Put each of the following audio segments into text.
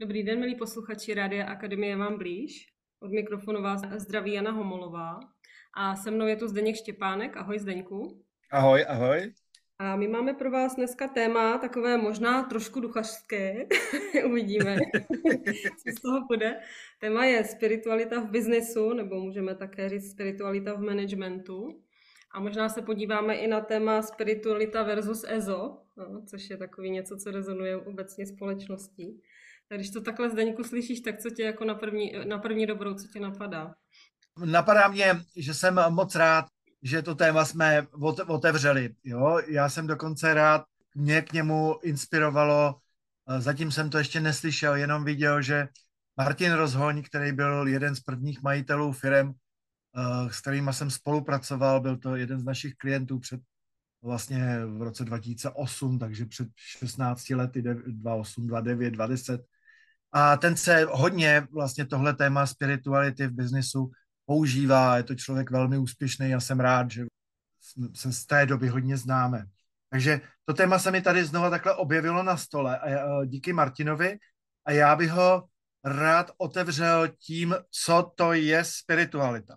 Dobrý den, milí posluchači Rádia Akademie vám blíž. Od mikrofonu vás zdraví Jana Homolová. A se mnou je tu Zdeněk Štěpánek. Ahoj Zdeňku. Ahoj, ahoj. A my máme pro vás dneska téma takové možná trošku duchařské. Uvidíme, co z toho bude. Téma je spiritualita v biznesu, nebo můžeme také říct spiritualita v managementu. A možná se podíváme i na téma spiritualita versus EZO, no, což je takový něco, co rezonuje obecně společností. Tak když to takhle Zdeňku slyšíš, tak co tě jako na první, na první dobrou, co tě napadá? Napadá mě, že jsem moc rád, že to téma jsme otevřeli. Jo? Já jsem dokonce rád, mě k němu inspirovalo, zatím jsem to ještě neslyšel, jenom viděl, že Martin Rozhoň, který byl jeden z prvních majitelů firm, s kterými jsem spolupracoval, byl to jeden z našich klientů před vlastně v roce 2008, takže před 16 lety, 2008, 2009, 2010. A ten se hodně vlastně tohle téma spirituality v biznisu používá, je to člověk velmi úspěšný, já jsem rád, že se z té doby hodně známe. Takže to téma se mi tady znova takhle objevilo na stole a já, díky Martinovi a já bych ho rád otevřel tím, co to je spiritualita.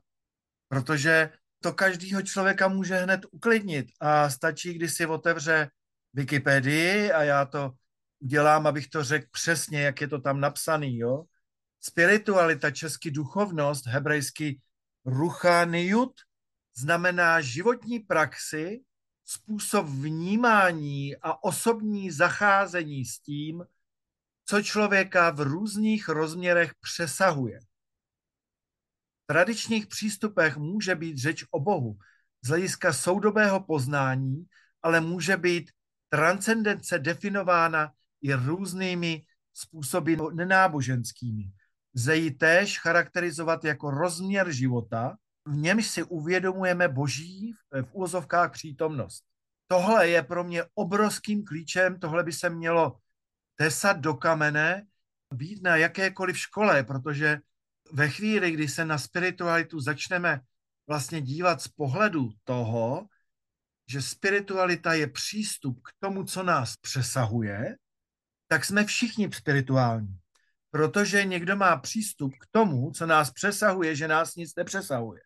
Protože to každýho člověka může hned uklidnit a stačí, když si otevře Wikipedii a já to udělám, abych to řekl přesně, jak je to tam napsaný, jo. Spiritualita, český duchovnost, hebrejský ruchaniut, znamená životní praxi, způsob vnímání a osobní zacházení s tím, co člověka v různých rozměrech přesahuje. V tradičních přístupech může být řeč o Bohu z hlediska soudobého poznání, ale může být transcendence definována i různými způsoby nenáboženskými. Lze ji též charakterizovat jako rozměr života, v němž si uvědomujeme boží v úzovkách přítomnost. Tohle je pro mě obrovským klíčem, tohle by se mělo tesat do kamene, být na jakékoliv škole, protože ve chvíli, kdy se na spiritualitu začneme vlastně dívat z pohledu toho, že spiritualita je přístup k tomu, co nás přesahuje, tak jsme všichni spirituální. Protože někdo má přístup k tomu, co nás přesahuje, že nás nic nepřesahuje.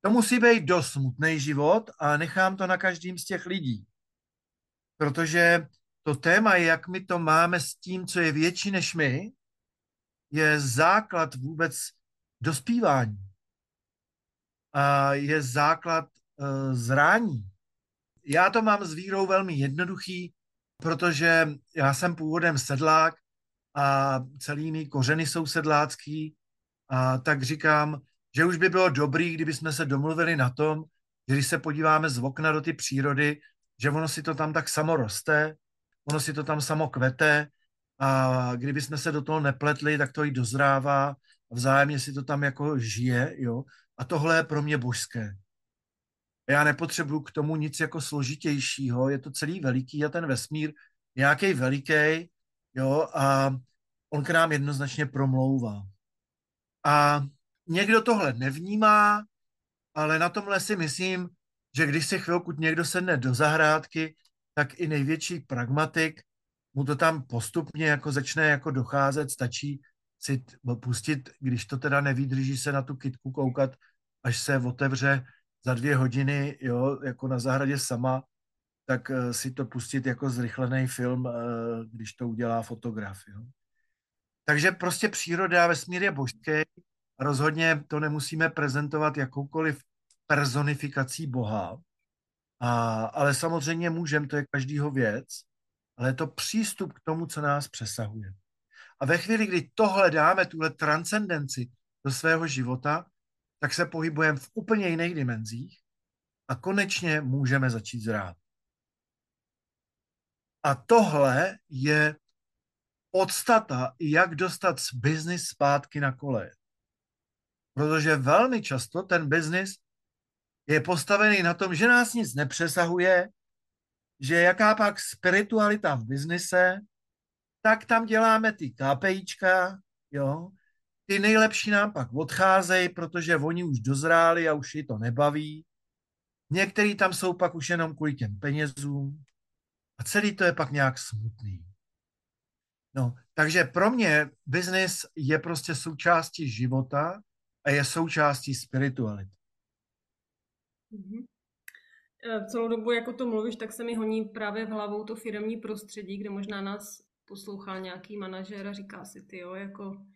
To musí být dost smutný život a nechám to na každým z těch lidí. Protože to téma, jak my to máme s tím, co je větší než my, je základ vůbec dospívání. A je základ uh, zrání. Já to mám s vírou velmi jednoduchý, protože já jsem původem sedlák a celý mý kořeny jsou sedlácký a tak říkám, že už by bylo dobrý, kdyby jsme se domluvili na tom, že když se podíváme z okna do ty přírody, že ono si to tam tak samo roste, ono si to tam samo kvete a kdyby jsme se do toho nepletli, tak to i dozrává a vzájemně si to tam jako žije, jo. A tohle je pro mě božské. Já nepotřebuju k tomu nic jako složitějšího, je to celý veliký a ten vesmír nějaký veliký, jo, a on k nám jednoznačně promlouvá. A někdo tohle nevnímá, ale na tomhle si myslím, že když si chvilku někdo sedne do zahrádky, tak i největší pragmatik mu to tam postupně jako začne jako docházet, stačí si pustit, když to teda nevydrží se na tu kitku koukat, až se otevře za dvě hodiny, jo, jako na zahradě sama, tak uh, si to pustit jako zrychlený film, uh, když to udělá fotograf. Jo. Takže prostě příroda a vesmír je božský. Rozhodně to nemusíme prezentovat jakoukoliv personifikací Boha, a, ale samozřejmě můžeme, to je každýho věc, ale je to přístup k tomu, co nás přesahuje. A ve chvíli, kdy tohle dáme, tuhle transcendenci do svého života, tak se pohybujeme v úplně jiných dimenzích a konečně můžeme začít zrát. A tohle je podstata, jak dostat biznis zpátky na koleje. Protože velmi často ten biznis je postavený na tom, že nás nic nepřesahuje, že jaká pak spiritualita v biznise, tak tam děláme ty KPIčka, jo, ty nejlepší nám pak odcházejí, protože oni už dozráli a už ji to nebaví. Některý tam jsou pak už jenom kvůli těm penězům. A celý to je pak nějak smutný. No, takže pro mě biznis je prostě součástí života a je součástí spirituality. Mm-hmm. Celou dobu, jako to mluvíš, tak se mi honí právě v hlavou to firmní prostředí, kde možná nás poslouchá nějaký manažer a říká si, ty jo, jako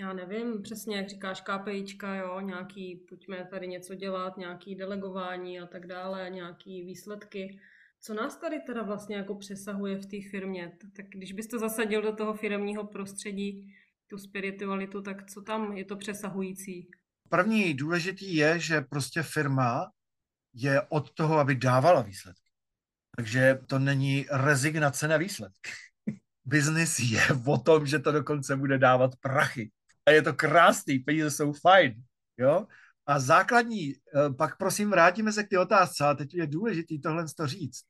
já nevím, přesně jak říkáš, KPIčka, jo, nějaký, pojďme tady něco dělat, nějaký delegování a tak dále, nějaký výsledky. Co nás tady teda vlastně jako přesahuje v té firmě? Tak když bys to zasadil do toho firmního prostředí, tu spiritualitu, tak co tam je to přesahující? První důležitý je, že prostě firma je od toho, aby dávala výsledky. Takže to není rezignace na výsledky. Biznis je o tom, že to dokonce bude dávat prachy. A je to krásný, peníze jsou fajn. Jo? A základní, eh, pak prosím vrátíme se k té otázce, a teď je důležitý tohle to říct.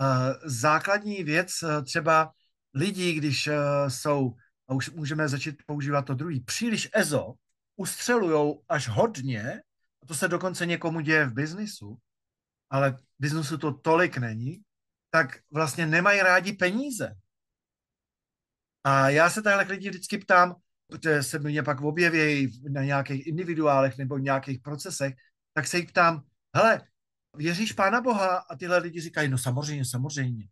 Eh, základní věc eh, třeba lidí, když jsou, a už můžeme začít používat to druhý, příliš EZO, ustřelujou až hodně, a to se dokonce někomu děje v biznisu, ale v biznisu to tolik není, tak vlastně nemají rádi peníze. A já se tahle lidi vždycky ptám, protože se mě pak objeví na nějakých individuálech nebo nějakých procesech, tak se jich ptám, hele, věříš Pána Boha? A tyhle lidi říkají, no samozřejmě, samozřejmě.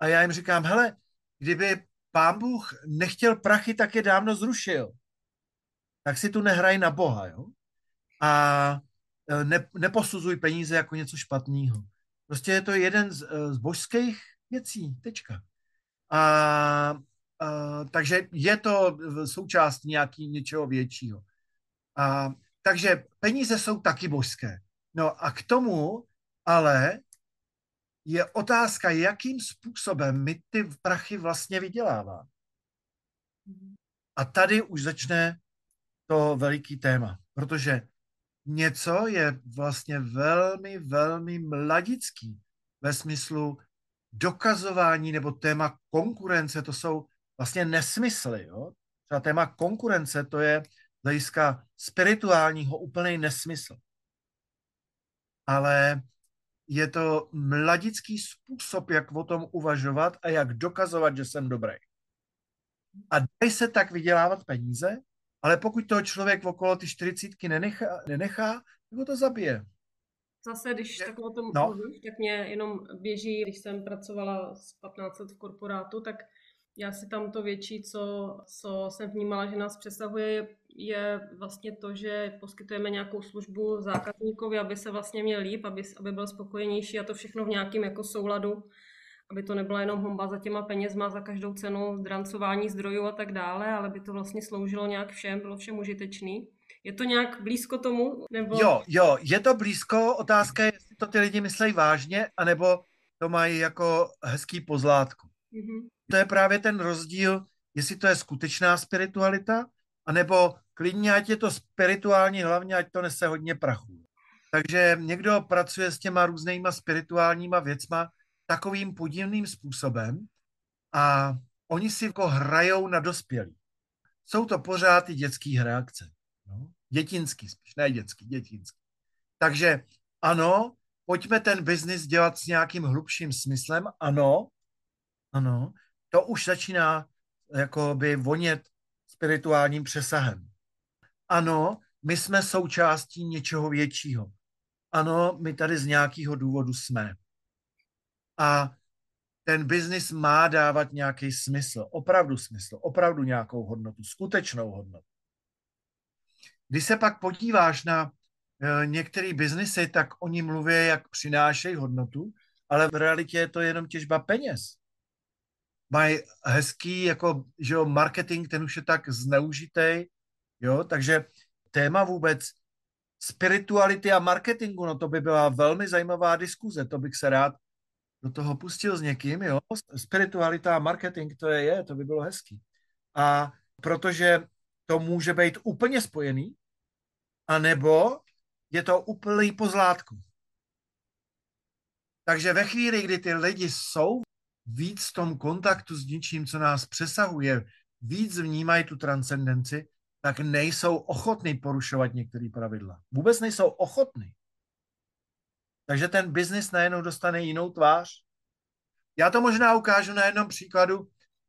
A já jim říkám, hele, kdyby Pán Bůh nechtěl prachy, tak je dávno zrušil. Tak si tu nehraj na Boha, jo? A e, ne, neposuzuj peníze jako něco špatného. Prostě je to jeden z, e, z božských věcí, tečka. A Uh, takže je to součást nějaký něčeho většího. Uh, takže peníze jsou taky božské. No a k tomu ale je otázka, jakým způsobem my ty prachy vlastně vydělává. A tady už začne to veliký téma, protože něco je vlastně velmi, velmi mladický ve smyslu dokazování nebo téma konkurence, to jsou vlastně nesmysly. Jo? Třeba téma konkurence, to je z hlediska spirituálního úplný nesmysl. Ale je to mladický způsob, jak o tom uvažovat a jak dokazovat, že jsem dobrý. A dají se tak vydělávat peníze, ale pokud toho člověk okolo ty čtyřicítky nenechá, nenechá, nebo to zabije. Zase, když tak o tom no. mluvíš, tak mě jenom běží, když jsem pracovala s 15 let v korporátu, tak já si tam to větší, co, co jsem vnímala, že nás přesahuje, je vlastně to, že poskytujeme nějakou službu zákazníkovi, aby se vlastně měl líp, aby, aby byl spokojenější a to všechno v nějakém jako souladu, aby to nebyla jenom homba za těma penězma za každou cenu, zdrancování zdrojů a tak dále, ale by to vlastně sloužilo nějak všem, bylo všem užitečný. Je to nějak blízko tomu? Nebo... Jo, jo, je to blízko. Otázka je, jestli to ty lidi myslí vážně, anebo to mají jako hezký pozlátku. Mm-hmm to je právě ten rozdíl, jestli to je skutečná spiritualita, anebo klidně, ať je to spirituální, hlavně ať to nese hodně prachu. Takže někdo pracuje s těma různýma spirituálníma věcma takovým podivným způsobem a oni si jako hrajou na dospělí. Jsou to pořád ty dětský reakce. No? Dětinský spíš, ne dětský, dětinský. Takže ano, pojďme ten biznis dělat s nějakým hlubším smyslem, ano, ano, to už začíná jakoby vonět spirituálním přesahem. Ano, my jsme součástí něčeho většího. Ano, my tady z nějakého důvodu jsme. A ten biznis má dávat nějaký smysl, opravdu smysl, opravdu nějakou hodnotu, skutečnou hodnotu. Když se pak podíváš na e, některé biznisy, tak oni mluví, jak přinášejí hodnotu, ale v realitě je to jenom těžba peněz mají hezký jako, že jo, marketing, ten už je tak zneužitý, jo, takže téma vůbec spirituality a marketingu, no to by byla velmi zajímavá diskuze, to bych se rád do toho pustil s někým, jo, spiritualita a marketing, to je, je to by bylo hezký. A protože to může být úplně spojený, anebo je to úplný pozlátku. Takže ve chvíli, kdy ty lidi jsou víc v tom kontaktu s něčím, co nás přesahuje, víc vnímají tu transcendenci, tak nejsou ochotní porušovat některé pravidla. Vůbec nejsou ochotní. Takže ten biznis najednou dostane jinou tvář. Já to možná ukážu na jednom příkladu.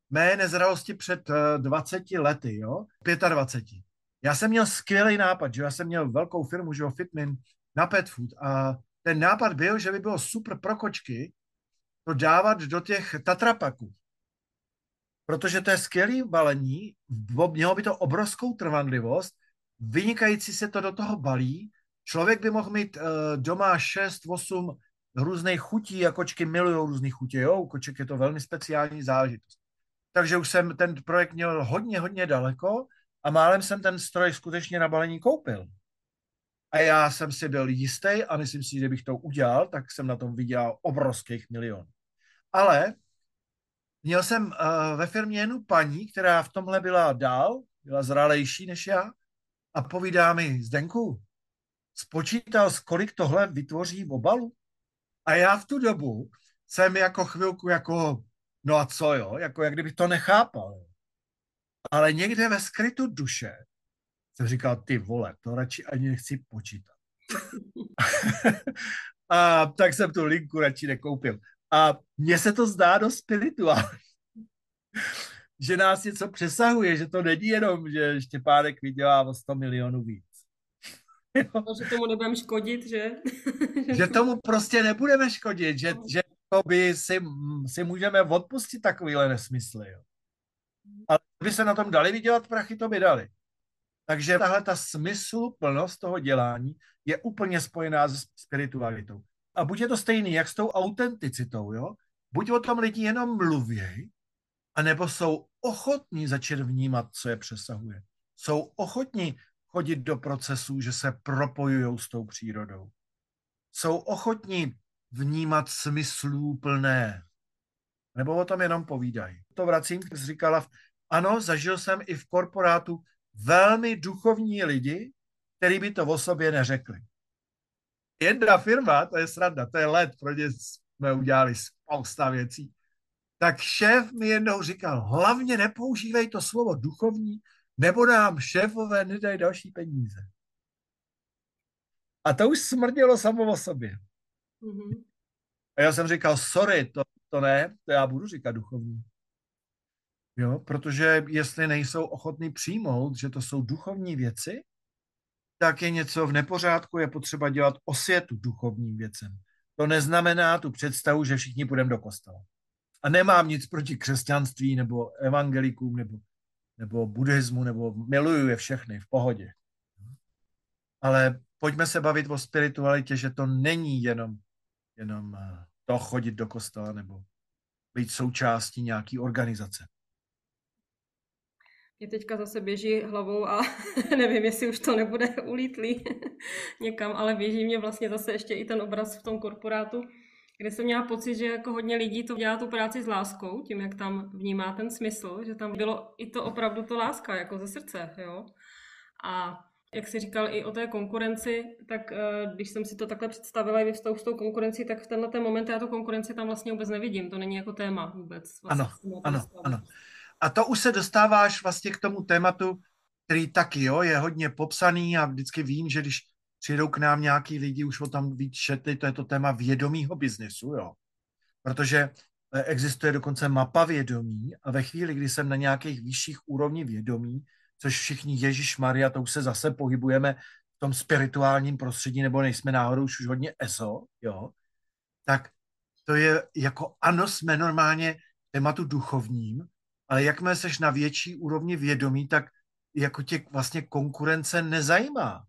mé nezralosti před 20 eh, lety, jo, 25. Já jsem měl skvělý nápad, že já jsem měl velkou firmu, že jo, Fitmin, na pet food a ten nápad byl, že by bylo super pro kočky to dávat do těch tatrapaků. Protože to je skvělý balení, mělo by to obrovskou trvanlivost, vynikající se to do toho balí, člověk by mohl mít uh, doma 6-8 různých chutí a kočky milují různých chutí, jo, u koček je to velmi speciální záležitost. Takže už jsem ten projekt měl hodně, hodně daleko a málem jsem ten stroj skutečně na balení koupil. A já jsem si byl jistý a myslím si, že bych to udělal, tak jsem na tom vydělal obrovských milionů. Ale měl jsem uh, ve firmě jednu paní, která v tomhle byla dál, byla zralejší než já a povídá mi, Zdenku, spočítal, kolik tohle vytvoří v obalu? A já v tu dobu jsem jako chvilku jako, no a co jo, jako jak kdybych to nechápal. Ale někde ve skrytu duše jsem říkal, ty vole, to radši ani nechci počítat. a tak jsem tu linku radši nekoupil. A mně se to zdá do spirituální. že nás něco přesahuje, že to není jenom, že Štěpánek vydělá o 100 milionů víc. Jo. že tomu nebudeme škodit, že? že tomu prostě nebudeme škodit, že, že by si, si můžeme odpustit takovýhle nesmysly. Jo. Ale by se na tom dali vydělat prachy, to by dali. Takže tahle ta smysluplnost toho dělání je úplně spojená s spiritualitou. A buď je to stejný, jak s tou autenticitou, jo? Buď o tom lidi jenom mluvěj, anebo jsou ochotní začít vnímat, co je přesahuje. Jsou ochotní chodit do procesů, že se propojují s tou přírodou. Jsou ochotní vnímat smyslů plné. Nebo o tom jenom povídají. To vracím, když říkala, ano, zažil jsem i v korporátu velmi duchovní lidi, který by to o sobě neřekli. Jedna firma, to je sranda, to je let, pro ně jsme udělali spousta věcí, tak šéf mi jednou říkal, hlavně nepoužívej to slovo duchovní, nebo nám šéfové nedají další peníze. A to už smrdilo samo o sobě. Mm-hmm. A já jsem říkal, sorry, to, to ne, to já budu říkat duchovní. Jo, protože jestli nejsou ochotní přijmout, že to jsou duchovní věci, tak je něco v nepořádku, je potřeba dělat osvětu duchovním věcem. To neznamená tu představu, že všichni půjdeme do kostela. A nemám nic proti křesťanství nebo evangelikům nebo, nebo buddhismu, nebo miluju je všechny v pohodě. Ale pojďme se bavit o spiritualitě, že to není jenom, jenom eh, to chodit do kostela nebo být součástí nějaký organizace. Mě teďka zase běží hlavou a nevím, jestli už to nebude ulítlý někam, ale běží mě vlastně zase ještě i ten obraz v tom korporátu, kde jsem měla pocit, že jako hodně lidí to dělá tu práci s láskou, tím, jak tam vnímá ten smysl, že tam bylo i to opravdu to láska, jako ze srdce, jo. A jak jsi říkal i o té konkurenci, tak eh, když jsem si to takhle představila i s tou konkurencí, tak v tenhle ten moment já tu konkurenci tam vlastně vůbec nevidím. To není jako téma vůbec. Vlastně ano, ano, ano. A to už se dostáváš vlastně k tomu tématu, který taky jo, je hodně popsaný a vždycky vím, že když přijdou k nám nějaký lidi, už o tam víc šetli, to je to téma vědomího biznesu, jo. Protože eh, existuje dokonce mapa vědomí a ve chvíli, kdy jsem na nějakých vyšších úrovní vědomí, což všichni Ježíš Maria, to už se zase pohybujeme v tom spirituálním prostředí, nebo nejsme náhodou už hodně ESO, jo, tak to je jako ano, jsme normálně tématu duchovním, ale jakmile seš na větší úrovni vědomí, tak jako tě vlastně konkurence nezajímá.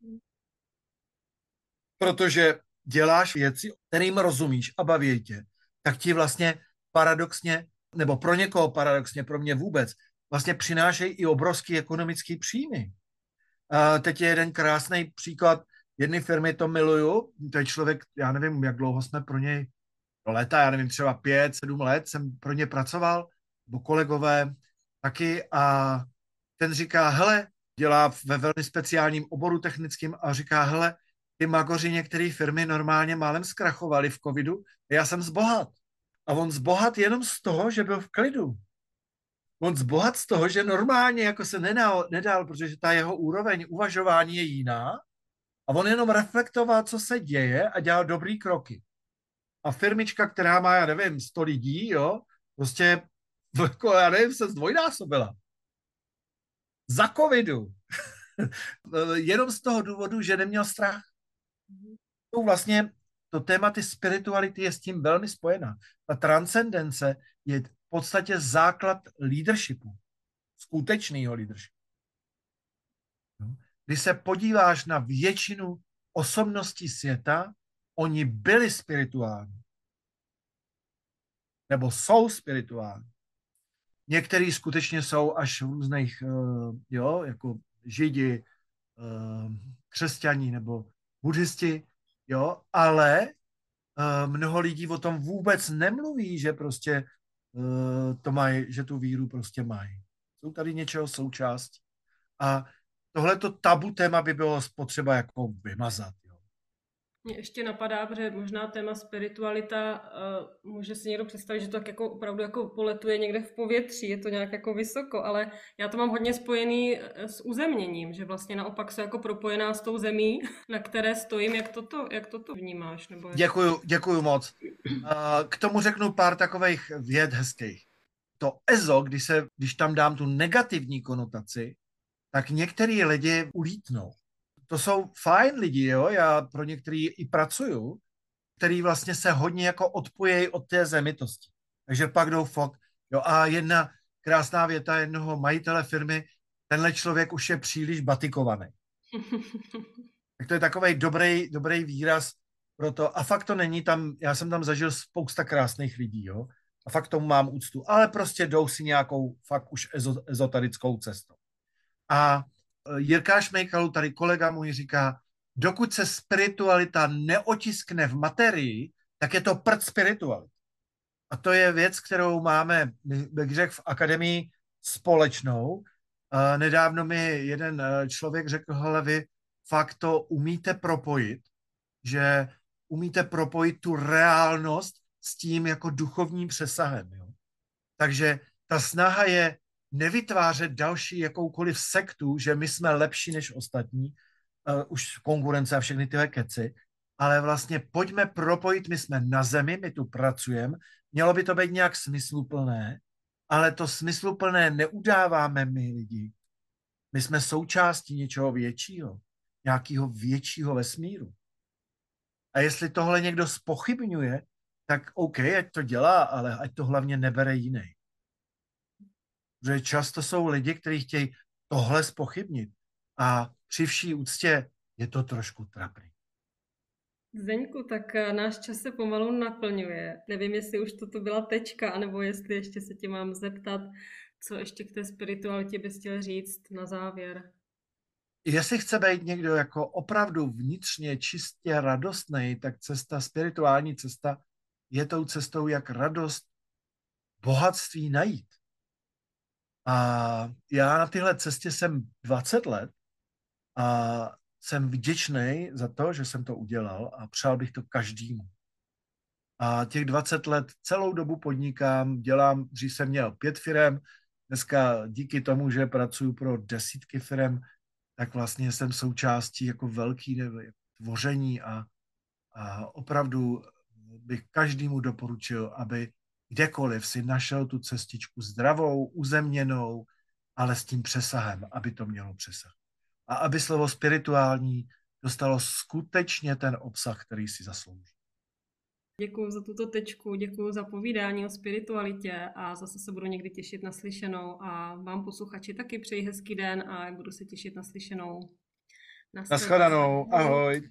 Protože děláš věci, kterým rozumíš a baví tě, tak ti vlastně paradoxně, nebo pro někoho paradoxně, pro mě vůbec, vlastně přinášejí i obrovský ekonomický příjmy. A teď je jeden krásný příklad jedné firmy, to miluju, to je člověk, já nevím, jak dlouho jsme pro něj, leta, já nevím, třeba pět, sedm let jsem pro ně pracoval nebo kolegové taky a ten říká, hele, dělá ve velmi speciálním oboru technickým a říká, hele, ty magoři některé firmy normálně málem zkrachovali v covidu já jsem zbohat. A on zbohat jenom z toho, že byl v klidu. On zbohat z toho, že normálně jako se nedal, nedal, protože ta jeho úroveň uvažování je jiná a on jenom reflektoval, co se děje a dělal dobrý kroky. A firmička, která má, já nevím, 100 lidí, jo, prostě jako, já nevím, se zdvojnásobila. Za covidu. Jenom z toho důvodu, že neměl strach. To vlastně to téma ty spirituality je s tím velmi spojená. Ta transcendence je v podstatě základ leadershipu. Skutečného leadershipu. Když se podíváš na většinu osobností světa, oni byli spirituální. Nebo jsou spirituální. Někteří skutečně jsou až v různých, uh, jo, jako židi, uh, křesťaní nebo buddhisti, jo, ale uh, mnoho lidí o tom vůbec nemluví, že prostě to mají, že tu víru prostě mají. Jsou tady něčeho součástí. A tohleto tabu téma by bylo potřeba jako vymazat. Mě ještě napadá, protože možná téma spiritualita, uh, může si někdo představit, že to tak jako opravdu jako poletuje někde v povětří, je to nějak jako vysoko, ale já to mám hodně spojený eh, s uzemněním, že vlastně naopak se jako propojená s tou zemí, na které stojím, jak toto, jak toto vnímáš? Nebo jak... Děkuju, děkuju moc. Uh, k tomu řeknu pár takových věd hezkých. To EZO, když, se, když tam dám tu negativní konotaci, tak některý lidi ulítnou to jsou fajn lidi, jo, já pro některý i pracuju, který vlastně se hodně jako odpojejí od té zemitosti. Takže pak jdou fok. Jo, a jedna krásná věta jednoho majitele firmy, tenhle člověk už je příliš batikovaný. tak to je takový dobrý, dobrý výraz pro to. A fakt to není tam, já jsem tam zažil spousta krásných lidí, jo. A fakt tomu mám úctu. Ale prostě jdou si nějakou fakt už ezoterickou cestou. A Jirka Šmejkalu, tady kolega můj říká, dokud se spiritualita neotiskne v materii, tak je to prd spirituality. A to je věc, kterou máme, bych řekl, v akademii společnou. Nedávno mi jeden uh, člověk řekl, hele, vy fakt to umíte propojit, že umíte propojit tu reálnost s tím jako duchovním přesahem. Jo? Takže ta snaha je nevytvářet další jakoukoliv sektu, že my jsme lepší než ostatní, uh, už konkurence a všechny tyhle keci, ale vlastně pojďme propojit, my jsme na zemi, my tu pracujeme, mělo by to být nějak smysluplné, ale to smysluplné neudáváme my lidi. My jsme součástí něčeho většího, nějakého většího vesmíru. A jestli tohle někdo spochybňuje, tak OK, ať to dělá, ale ať to hlavně nebere jiný že často jsou lidi, kteří chtějí tohle spochybnit. A při vší úctě je to trošku trapný. Zdeňku, tak eh, náš čas se pomalu naplňuje. Nevím, jestli už toto byla tečka, anebo jestli ještě se tě mám zeptat, co ještě k té spiritualitě bys chtěl říct na závěr. Jestli chce být někdo jako opravdu vnitřně čistě radostný, tak cesta, spirituální cesta, je tou cestou, jak radost, bohatství najít. A já na tyhle cestě jsem 20 let a jsem vděčný za to, že jsem to udělal a přál bych to každému. A těch 20 let celou dobu podnikám, dělám, dřív jsem měl pět firem, dneska díky tomu, že pracuji pro desítky firem, tak vlastně jsem součástí jako velký tvoření a, a opravdu bych každému doporučil, aby kdekoliv si našel tu cestičku zdravou, uzemněnou, ale s tím přesahem, aby to mělo přesah. A aby slovo spirituální dostalo skutečně ten obsah, který si zaslouží. Děkuji za tuto tečku, děkuji za povídání o spiritualitě a zase se budu někdy těšit na slyšenou a vám posluchači taky přeji hezký den a budu se těšit na slyšenou. Naschledanou, ahoj.